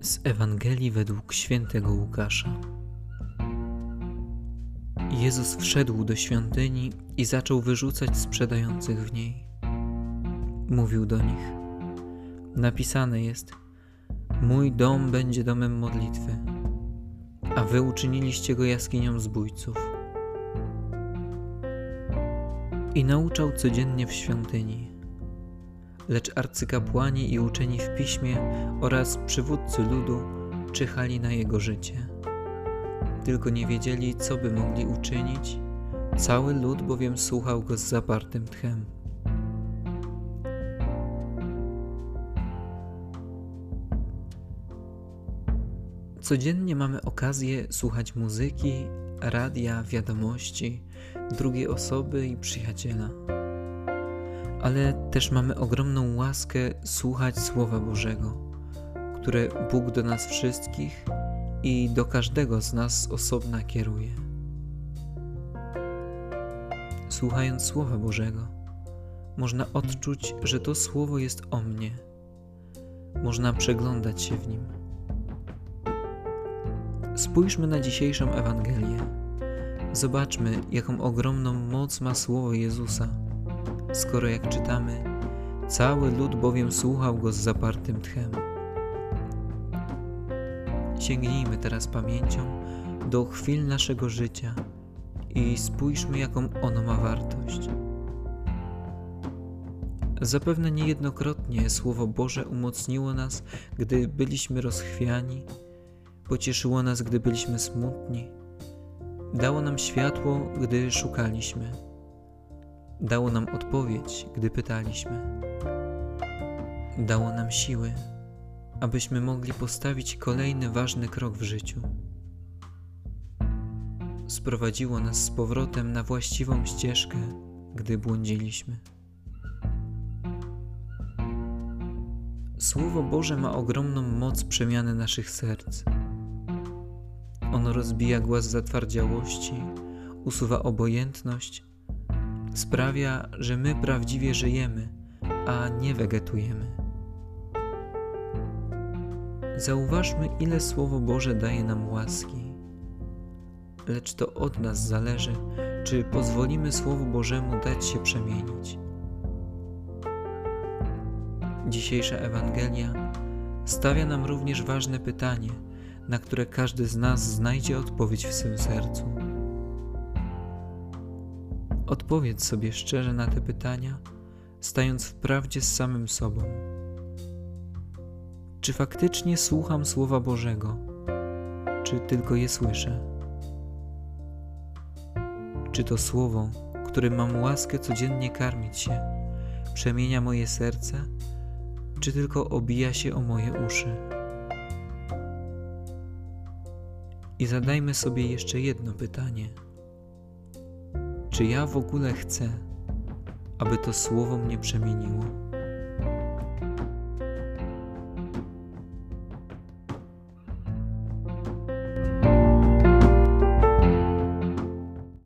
Z Ewangelii według świętego Łukasza. Jezus wszedł do świątyni i zaczął wyrzucać sprzedających w niej. Mówił do nich: Napisane jest: Mój dom będzie domem modlitwy, a wy uczyniliście go jaskinią zbójców. I nauczał codziennie w świątyni lecz arcykapłani i uczeni w piśmie oraz przywódcy ludu czyhali na jego życie. Tylko nie wiedzieli, co by mogli uczynić, cały lud bowiem słuchał go z zapartym tchem. Codziennie mamy okazję słuchać muzyki, radia, wiadomości, drugiej osoby i przyjaciela ale też mamy ogromną łaskę słuchać Słowa Bożego, które Bóg do nas wszystkich i do każdego z nas osobna kieruje. Słuchając Słowa Bożego, można odczuć, że to Słowo jest o mnie. Można przeglądać się w nim. Spójrzmy na dzisiejszą Ewangelię. Zobaczmy, jaką ogromną moc ma Słowo Jezusa skoro jak czytamy, cały lud bowiem słuchał go z zapartym tchem. Sięgnijmy teraz pamięcią do chwil naszego życia i spójrzmy, jaką ono ma wartość. Zapewne niejednokrotnie Słowo Boże umocniło nas, gdy byliśmy rozchwiani, pocieszyło nas, gdy byliśmy smutni, dało nam światło, gdy szukaliśmy Dało nam odpowiedź, gdy pytaliśmy. Dało nam siły, abyśmy mogli postawić kolejny ważny krok w życiu. Sprowadziło nas z powrotem na właściwą ścieżkę, gdy błądziliśmy. Słowo Boże ma ogromną moc przemiany naszych serc. Ono rozbija głaz zatwardziałości, usuwa obojętność sprawia, że my prawdziwie żyjemy, a nie wegetujemy. Zauważmy, ile Słowo Boże daje nam łaski. Lecz to od nas zależy, czy pozwolimy Słowu Bożemu dać się przemienić. Dzisiejsza Ewangelia stawia nam również ważne pytanie, na które każdy z nas znajdzie odpowiedź w swym sercu. Odpowiedz sobie szczerze na te pytania, stając w prawdzie z samym sobą. Czy faktycznie słucham Słowa Bożego, czy tylko je słyszę? Czy to Słowo, którym mam łaskę codziennie karmić się, przemienia moje serce, czy tylko obija się o moje uszy? I zadajmy sobie jeszcze jedno pytanie czy ja w ogóle chcę, aby to słowo mnie przemieniło?